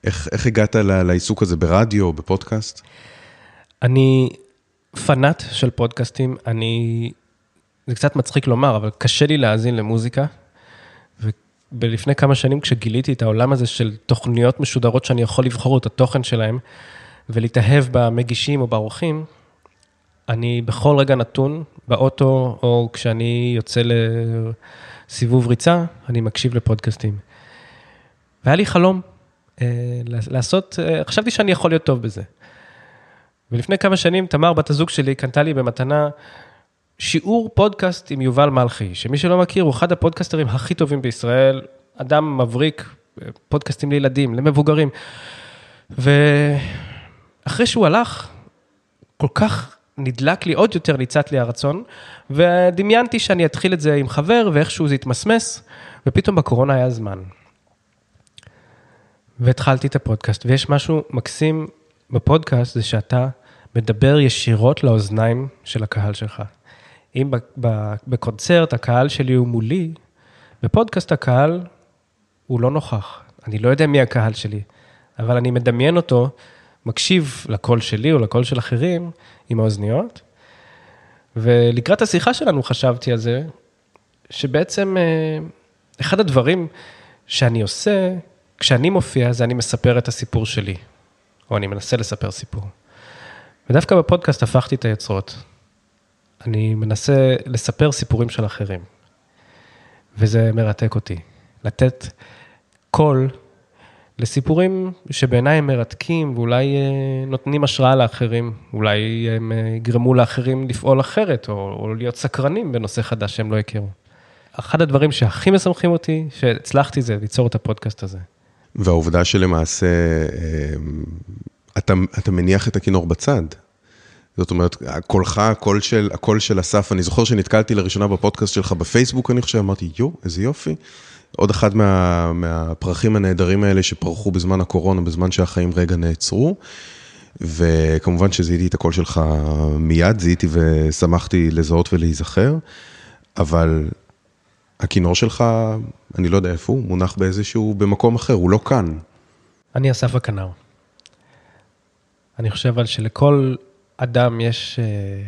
איך, איך הגעת לעיסוק הזה ברדיו, בפודקאסט? אני פנאט של פודקאסטים, אני, זה קצת מצחיק לומר, אבל קשה לי להאזין למוזיקה. ולפני כמה שנים, כשגיליתי את העולם הזה של תוכניות משודרות שאני יכול לבחור את התוכן שלהם, ולהתאהב במגישים או באורחים, אני בכל רגע נתון, באוטו, או כשאני יוצא לסיבוב ריצה, אני מקשיב לפודקאסטים. והיה לי חלום אה, לעשות, אה, חשבתי שאני יכול להיות טוב בזה. ולפני כמה שנים, תמר, בת הזוג שלי, קנתה לי במתנה שיעור פודקאסט עם יובל מלכי, שמי שלא מכיר, הוא אחד הפודקאסטרים הכי טובים בישראל, אדם מבריק, פודקאסטים לילדים, למבוגרים. ואחרי שהוא הלך, כל כך נדלק לי, עוד יותר ניצת לי הרצון, ודמיינתי שאני אתחיל את זה עם חבר, ואיכשהו זה יתמסמס, ופתאום בקורונה היה זמן. והתחלתי את הפודקאסט, ויש משהו מקסים בפודקאסט, זה שאתה מדבר ישירות לאוזניים של הקהל שלך. אם בקונצרט הקהל שלי הוא מולי, בפודקאסט הקהל הוא לא נוכח. אני לא יודע מי הקהל שלי, אבל אני מדמיין אותו, מקשיב לקול שלי או לקול של אחרים עם האוזניות, ולקראת השיחה שלנו חשבתי על זה, שבעצם אה, אחד הדברים שאני עושה, כשאני מופיע, זה אני מספר את הסיפור שלי, או אני מנסה לספר סיפור. ודווקא בפודקאסט הפכתי את היוצרות. אני מנסה לספר סיפורים של אחרים, וזה מרתק אותי. לתת קול לסיפורים שבעיניי הם מרתקים ואולי אה, נותנים השראה לאחרים, אולי הם אה, יגרמו לאחרים לפעול אחרת או, או להיות סקרנים בנושא חדש שהם לא הכירו. אחד הדברים שהכי משמחים אותי, שהצלחתי זה ליצור את הפודקאסט הזה. והעובדה שלמעשה אה, אתה, אתה מניח את הכינור בצד. זאת אומרת, קולך, הקול של, הקול של אסף, אני זוכר שנתקלתי לראשונה בפודקאסט שלך בפייסבוק, אני חושב, אמרתי, יואו, איזה יופי. עוד אחד מה, מהפרחים הנהדרים האלה שפרחו בזמן הקורונה, בזמן שהחיים רגע נעצרו. וכמובן שזיהיתי את הקול שלך מיד, זיהיתי ושמחתי לזהות ולהיזכר, אבל הכינור שלך, אני לא יודע איפה הוא, מונח באיזשהו, במקום אחר, הוא לא כאן. אני אסף הכנר. אני חושב על שלכל אדם יש אה,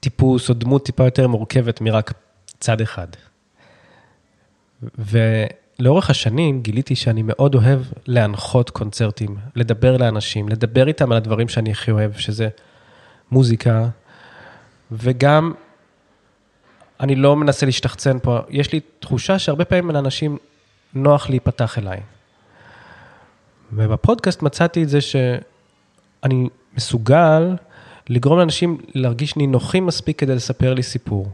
טיפוס או דמות טיפה יותר מורכבת מרק צד אחד. ולאורך השנים גיליתי שאני מאוד אוהב להנחות קונצרטים, לדבר לאנשים, לדבר איתם על הדברים שאני הכי אוהב, שזה מוזיקה, וגם, אני לא מנסה להשתחצן פה, יש לי תחושה שהרבה פעמים לאנשים נוח להיפתח אליי. ובפודקאסט מצאתי את זה שאני מסוגל לגרום לאנשים להרגיש נינוחים מספיק כדי לספר לי סיפור.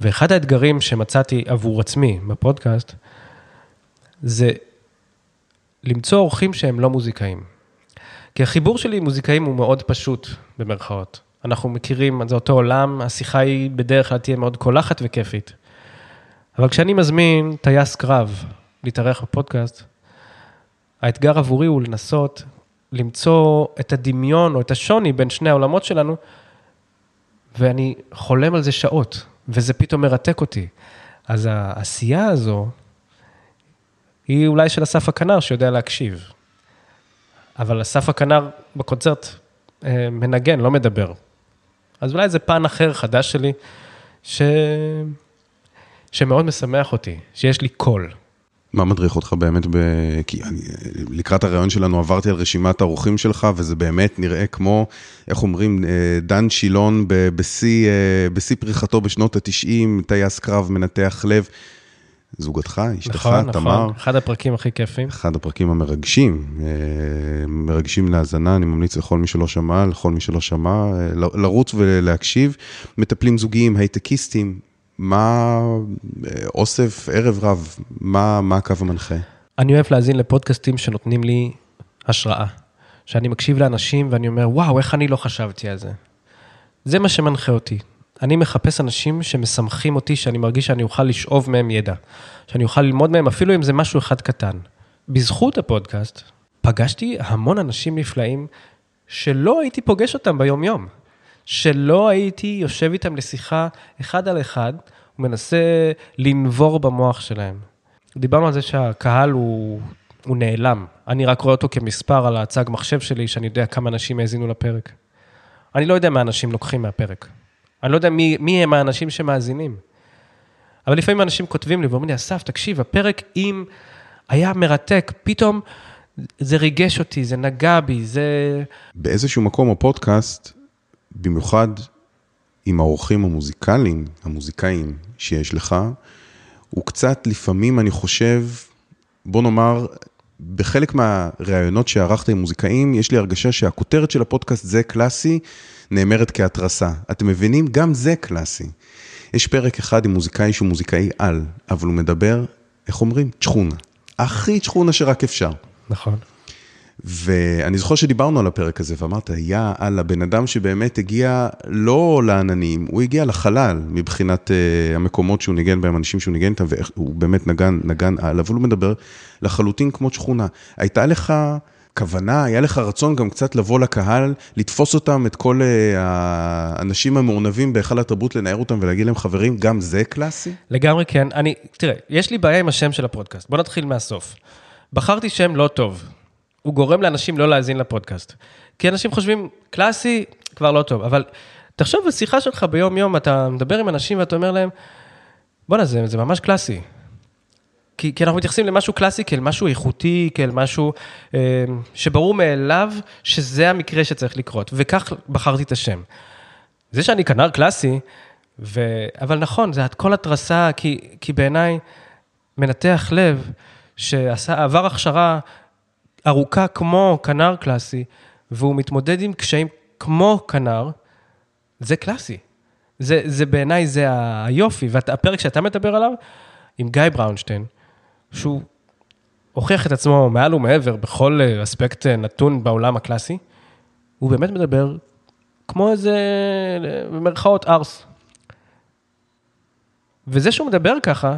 ואחד האתגרים שמצאתי עבור עצמי בפודקאסט, זה למצוא אורחים שהם לא מוזיקאים. כי החיבור שלי עם מוזיקאים הוא מאוד פשוט, במרכאות. אנחנו מכירים, זה אותו עולם, השיחה היא בדרך כלל תהיה מאוד קולחת וכיפית. אבל כשאני מזמין טייס קרב להתארח בפודקאסט, האתגר עבורי הוא לנסות למצוא את הדמיון או את השוני בין שני העולמות שלנו, ואני חולם על זה שעות. וזה פתאום מרתק אותי. אז העשייה הזו, היא אולי של אסף הכנר שיודע להקשיב. אבל אסף הכנר בקונצרט אה, מנגן, לא מדבר. אז אולי זה פן אחר, חדש שלי, ש... שמאוד משמח אותי, שיש לי קול. מה מדריך אותך באמת, ב... כי אני, לקראת הרעיון שלנו עברתי על רשימת האורחים שלך, וזה באמת נראה כמו, איך אומרים, אה, דן שילון בשיא אה, פריחתו בשנות ה-90, טייס קרב, מנתח לב. זוגתך, אשתך, נכון, תמר. נכון, נכון, אחד הפרקים הכי כיפים. אחד הפרקים המרגשים, אה, מרגשים להאזנה, אני ממליץ לכל מי שלא שמע, לכל מי שלא שמע, לרוץ ולהקשיב. מטפלים זוגיים, הייטקיסטים, מה, אוסף, ערב רב, מה, מה הקו המנחה? אני אוהב להאזין לפודקאסטים שנותנים לי השראה. שאני מקשיב לאנשים ואני אומר, וואו, איך אני לא חשבתי על זה. זה מה שמנחה אותי. אני מחפש אנשים שמשמחים אותי, שאני מרגיש שאני אוכל לשאוב מהם ידע, שאני אוכל ללמוד מהם, אפילו אם זה משהו אחד קטן. בזכות הפודקאסט, פגשתי המון אנשים נפלאים שלא הייתי פוגש אותם ביום-יום. שלא הייתי יושב איתם לשיחה אחד על אחד, ומנסה לנבור במוח שלהם. דיברנו על זה שהקהל הוא, הוא נעלם. אני רק רואה אותו כמספר על הצג מחשב שלי, שאני יודע כמה אנשים האזינו לפרק. אני לא יודע מה אנשים לוקחים מהפרק. אני לא יודע מי, מי הם האנשים שמאזינים. אבל לפעמים אנשים כותבים לי ואומרים לי, אסף, תקשיב, הפרק אם היה מרתק, פתאום זה ריגש אותי, זה נגע בי, זה... באיזשהו מקום הפודקאסט במיוחד עם האורחים המוזיקליים, המוזיקאים שיש לך, הוא קצת לפעמים, אני חושב, בוא נאמר, בחלק מהראיונות שערכת עם מוזיקאים, יש לי הרגשה שהכותרת של הפודקאסט זה קלאסי, נאמרת כהתרסה. אתם מבינים? גם זה קלאסי. יש פרק אחד עם מוזיקאי שהוא מוזיקאי על, אבל הוא מדבר, איך אומרים? צ'חונה. הכי צ'חונה שרק אפשר. נכון. ואני זוכר שדיברנו על הפרק הזה, ואמרת, יא אללה, בן אדם שבאמת הגיע לא לעננים, הוא הגיע לחלל מבחינת uh, המקומות שהוא ניגן בהם, אנשים שהוא ניגן איתם, והוא באמת נגן, נגן על, אבל הוא מדבר לחלוטין כמו שכונה. הייתה לך כוונה, היה לך רצון גם קצת לבוא לקהל, לתפוס אותם, את כל uh, האנשים המעונבים בהיכל התרבות, לנער אותם ולהגיד להם, חברים, גם זה קלאסי? לגמרי כן. אני, תראה, יש לי בעיה עם השם של הפודקאסט. בוא נתחיל מהסוף. בחרתי שם לא טוב. הוא גורם לאנשים לא להאזין לפודקאסט. כי אנשים חושבים, קלאסי, כבר לא טוב, אבל תחשוב בשיחה שלך ביום-יום, אתה מדבר עם אנשים ואתה אומר להם, בואנה, זה, זה ממש קלאסי. כי, כי אנחנו מתייחסים למשהו קלאסי כאל משהו איכותי, כאל משהו אה, שברור מאליו שזה המקרה שצריך לקרות, וכך בחרתי את השם. זה שאני כנר קלאסי, ו... אבל נכון, זה כל התרסה, כי, כי בעיניי מנתח לב, שעבר הכשרה ארוכה כמו כנר קלאסי, והוא מתמודד עם קשיים כמו כנר, זה קלאסי. זה, זה בעיניי, זה היופי. והפרק שאתה מדבר עליו, עם גיא בראונשטיין, שהוא הוכיח את עצמו מעל ומעבר בכל אספקט נתון בעולם הקלאסי, הוא באמת מדבר כמו איזה, במרכאות, ארס. וזה שהוא מדבר ככה,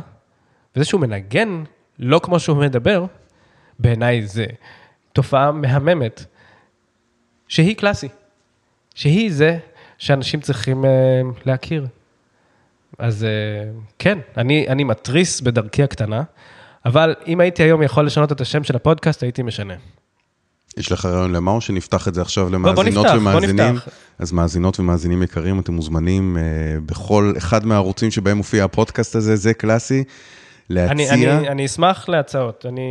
וזה שהוא מנגן לא כמו שהוא מדבר, בעיניי זה תופעה מהממת, שהיא קלאסי, שהיא זה שאנשים צריכים uh, להכיר. אז uh, כן, אני, אני מתריס בדרכי הקטנה, אבל אם הייתי היום יכול לשנות את השם של הפודקאסט, הייתי משנה. יש לך רעיון למה או שנפתח את זה עכשיו למאזינות בוא, בוא נפתח, ומאזינים? בוא נפתח. אז מאזינות ומאזינים יקרים, אתם מוזמנים uh, בכל אחד מהערוצים שבהם מופיע הפודקאסט הזה, זה קלאסי, להציע. אני, אני, אני אשמח להצעות. אני,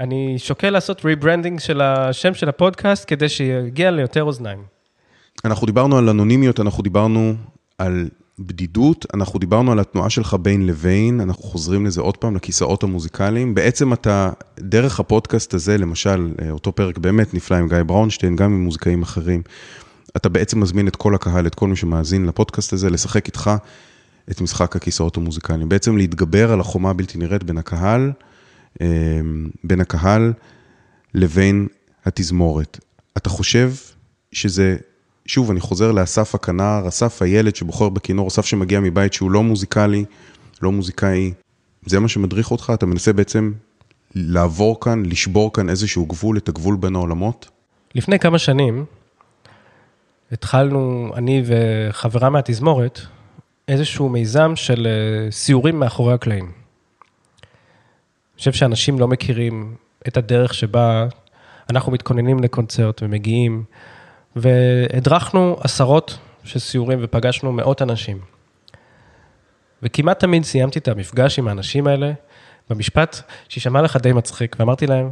אני שוקל לעשות rebranding של השם של הפודקאסט כדי שיגיע ליותר אוזניים. אנחנו דיברנו על אנונימיות, אנחנו דיברנו על בדידות, אנחנו דיברנו על התנועה שלך בין לבין, אנחנו חוזרים לזה עוד פעם, לכיסאות המוזיקליים. בעצם אתה, דרך הפודקאסט הזה, למשל, אותו פרק באמת נפלא עם גיא בראונשטיין, גם עם מוזיקאים אחרים, אתה בעצם מזמין את כל הקהל, את כל מי שמאזין לפודקאסט הזה, לשחק איתך את משחק הכיסאות המוזיקליים. בעצם להתגבר על החומה הבלתי נראית בין הקהל, בין הקהל לבין התזמורת. אתה חושב שזה שוב, אני חוזר לאסף הכנר, אסף הילד שבוחר בכינור, אסף שמגיע מבית שהוא לא מוזיקלי, לא מוזיקאי. זה מה שמדריך אותך? אתה מנסה בעצם לעבור כאן, לשבור כאן איזשהו גבול, את הגבול בין העולמות? לפני כמה שנים התחלנו, אני וחברה מהתזמורת, איזשהו מיזם של אה, סיורים מאחורי הקלעים. חושב שאנשים לא מכירים את הדרך שבה אנחנו מתכוננים לקונצרט ומגיעים. והדרכנו עשרות של סיורים ופגשנו מאות אנשים. וכמעט תמיד סיימתי את המפגש עם האנשים האלה במשפט שישמע לך די מצחיק, ואמרתי להם,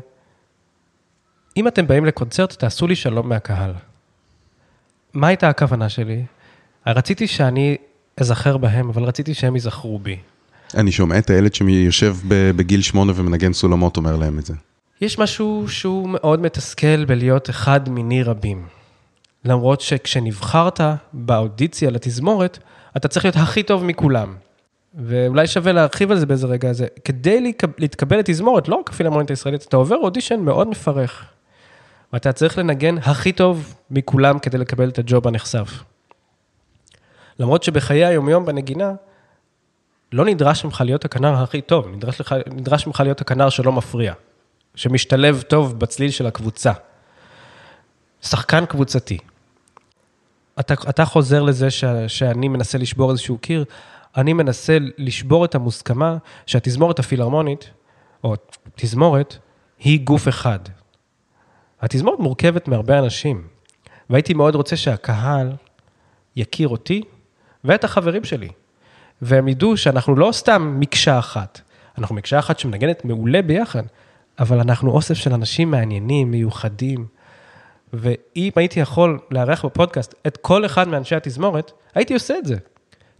אם אתם באים לקונצרט, תעשו לי שלום מהקהל. מה הייתה הכוונה שלי? רציתי שאני אזכר בהם, אבל רציתי שהם ייזכרו בי. אני שומע את הילד שיושב בגיל שמונה ומנגן סולמות, אומר להם את זה. יש משהו שהוא מאוד מתסכל בלהיות אחד מיני רבים. למרות שכשנבחרת באודיציה לתזמורת, אתה צריך להיות הכי טוב מכולם. ואולי שווה להרחיב על זה באיזה רגע הזה. כדי להתקבל לתזמורת, לא רק הפילהרמונית הישראלית, אתה עובר אודישן מאוד מפרך. ואתה צריך לנגן הכי טוב מכולם כדי לקבל את הג'וב הנחשף. למרות שבחיי היומיום בנגינה, לא נדרש ממך להיות הכנר הכי טוב, נדרש, לך, נדרש ממך להיות הכנר שלא מפריע, שמשתלב טוב בצליל של הקבוצה. שחקן קבוצתי. אתה, אתה חוזר לזה ש, שאני מנסה לשבור איזשהו קיר, אני מנסה לשבור את המוסכמה שהתזמורת הפילהרמונית, או תזמורת, היא גוף אחד. התזמורת מורכבת מהרבה אנשים, והייתי מאוד רוצה שהקהל יכיר אותי ואת החברים שלי, והם ידעו שאנחנו לא סתם מקשה אחת, אנחנו מקשה אחת שמנגנת מעולה ביחד, אבל אנחנו אוסף של אנשים מעניינים, מיוחדים, ואם הייתי יכול לארח בפודקאסט את כל אחד מאנשי התזמורת, הייתי עושה את זה.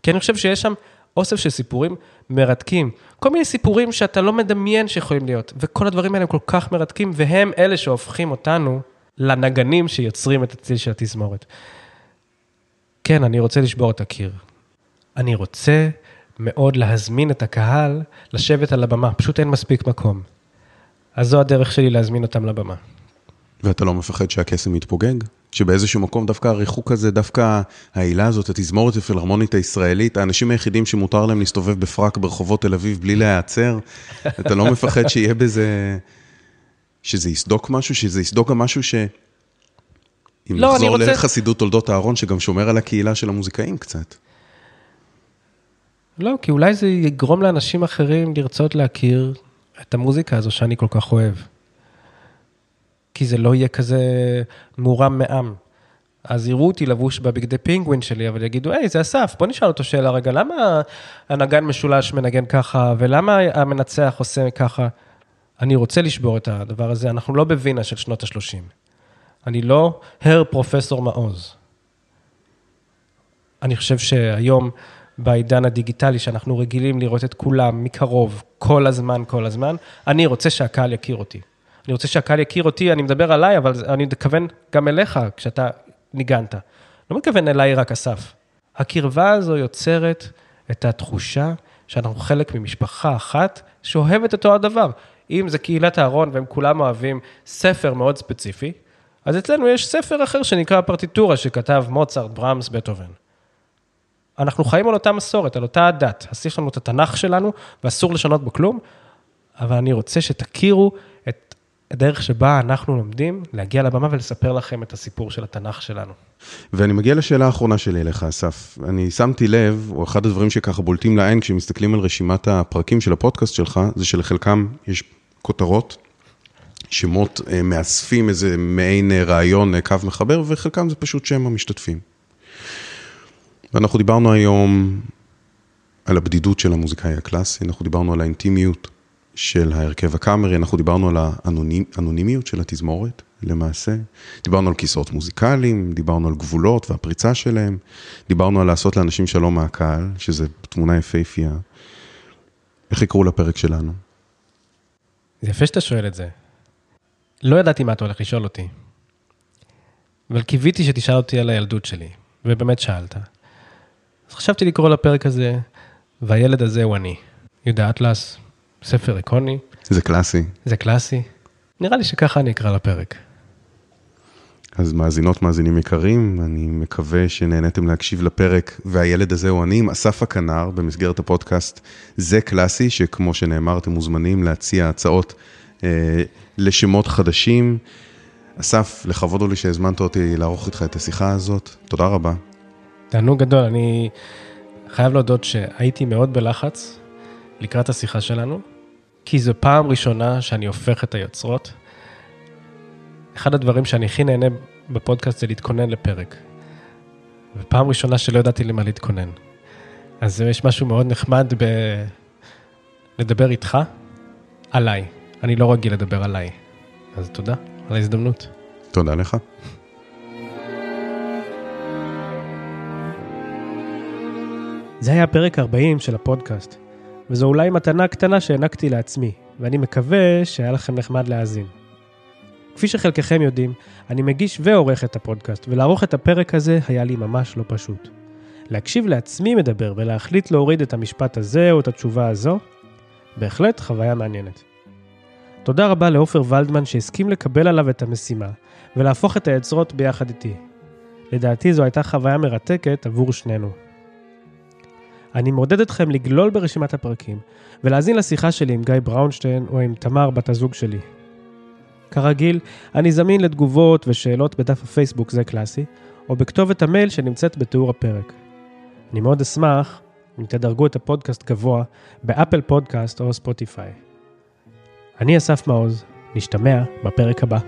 כי אני חושב שיש שם אוסף של סיפורים מרתקים. כל מיני סיפורים שאתה לא מדמיין שיכולים להיות, וכל הדברים האלה הם כל כך מרתקים, והם אלה שהופכים אותנו לנגנים שיוצרים את הציל של התזמורת. כן, אני רוצה לשבור את הקיר. אני רוצה מאוד להזמין את הקהל לשבת על הבמה, פשוט אין מספיק מקום. אז זו הדרך שלי להזמין אותם לבמה. ואתה לא מפחד שהקסם יתפוגג? שבאיזשהו מקום דווקא הריחוק הזה, דווקא העילה הזאת, התזמורת הפילהרמונית הישראלית, האנשים היחידים שמותר להם להסתובב בפרק ברחובות תל אביב בלי להיעצר, (laughs) אתה לא מפחד שיהיה בזה, שזה יסדוק משהו, שזה יסדוק גם משהו ש... אם לא, נחזור רוצה... לחסידות תולדות אהרון, שגם שומר על הקהילה של המוזיקאים קצת. לא, כי אולי זה יגרום לאנשים אחרים לרצות להכיר את המוזיקה הזו שאני כל כך אוהב. כי זה לא יהיה כזה מורם מעם. אז יראו אותי לבוש בבגדי פינגווין שלי, אבל יגידו, היי, זה אסף, בוא נשאל אותו שאלה רגע, למה הנגן משולש מנגן ככה, ולמה המנצח עושה ככה? אני רוצה לשבור את הדבר הזה, אנחנו לא בווינה של שנות ה-30. אני לא הר פרופסור מעוז. אני חושב שהיום, בעידן הדיגיטלי, שאנחנו רגילים לראות את כולם מקרוב, כל הזמן, כל הזמן, אני רוצה שהקהל יכיר אותי. אני רוצה שהקהל יכיר אותי, אני מדבר עליי, אבל אני מתכוון גם אליך, כשאתה ניגנת. לא מתכוון אליי רק אסף. הקרבה הזו יוצרת את התחושה שאנחנו חלק ממשפחה אחת שאוהבת אותו הדבר. אם זה קהילת אהרון והם כולם אוהבים ספר מאוד ספציפי, אז אצלנו יש ספר אחר שנקרא פרטיטורה שכתב מוצרט, ברמס, בטהובן. אנחנו חיים על אותה מסורת, על אותה הדת. אז יש לנו את התנ"ך שלנו, ואסור לשנות בו כלום, אבל אני רוצה שתכירו את הדרך שבה אנחנו לומדים להגיע לבמה ולספר לכם את הסיפור של התנ"ך שלנו. ואני מגיע לשאלה האחרונה שלי אליך, אסף. אני שמתי לב, או אחד הדברים שככה בולטים לעין כשמסתכלים על רשימת הפרקים של הפודקאסט שלך, זה שלחלקם יש כותרות, שמות אה, מאספים איזה מעין אה, רעיון, אה, קו מחבר, וחלקם זה פשוט שם המשתתפים. ואנחנו דיברנו היום על הבדידות של המוזיקאי הקלאסי, אנחנו דיברנו על האינטימיות של ההרכב הקאמרי, אנחנו דיברנו על האנונימיות של התזמורת, למעשה. דיברנו על כיסאות מוזיקליים, דיברנו על גבולות והפריצה שלהם, דיברנו על לעשות לאנשים שלום מהקהל, שזה תמונה יפהפייה. איך יקראו לפרק שלנו? זה יפה שאתה שואל את זה. לא ידעתי מה אתה הולך לשאול אותי, אבל קיוויתי שתשאל אותי על הילדות שלי, ובאמת שאלת. חשבתי לקרוא לפרק הזה, והילד הזה הוא אני. יהודה אטלס, ספר איקוני. זה קלאסי. זה קלאסי. נראה לי שככה אני אקרא לפרק. אז מאזינות, מאזינים יקרים, אני מקווה שנהניתם להקשיב לפרק, והילד הזה הוא אני עם אסף הכנר במסגרת הפודקאסט זה קלאסי, שכמו שנאמר, אתם מוזמנים להציע הצעות אה, לשמות חדשים. אסף, לכבוד הוא לי שהזמנת אותי לערוך איתך את השיחה הזאת, תודה רבה. תענוג גדול, אני חייב להודות שהייתי מאוד בלחץ לקראת השיחה שלנו, כי זו פעם ראשונה שאני הופך את היוצרות. אחד הדברים שאני הכי נהנה בפודקאסט זה להתכונן לפרק. ופעם ראשונה שלא ידעתי למה להתכונן. אז יש משהו מאוד נחמד ב... לדבר איתך עליי. אני לא רגיל לדבר עליי. אז תודה על ההזדמנות. תודה לך. זה היה פרק 40 של הפודקאסט, וזו אולי מתנה קטנה שהענקתי לעצמי, ואני מקווה שהיה לכם נחמד להאזין. כפי שחלקכם יודעים, אני מגיש ועורך את הפודקאסט, ולערוך את הפרק הזה היה לי ממש לא פשוט. להקשיב לעצמי מדבר ולהחליט להוריד את המשפט הזה או את התשובה הזו, בהחלט חוויה מעניינת. תודה רבה לעופר ולדמן שהסכים לקבל עליו את המשימה, ולהפוך את היוצרות ביחד איתי. לדעתי זו הייתה חוויה מרתקת עבור שנינו. אני מעודד אתכם לגלול ברשימת הפרקים, ולהאזין לשיחה שלי עם גיא בראונשטיין או עם תמר בת הזוג שלי. כרגיל, אני זמין לתגובות ושאלות בדף הפייסבוק זה קלאסי, או בכתובת המייל שנמצאת בתיאור הפרק. אני מאוד אשמח אם תדרגו את הפודקאסט גבוה באפל פודקאסט או ספוטיפיי. אני אסף מעוז, נשתמע בפרק הבא.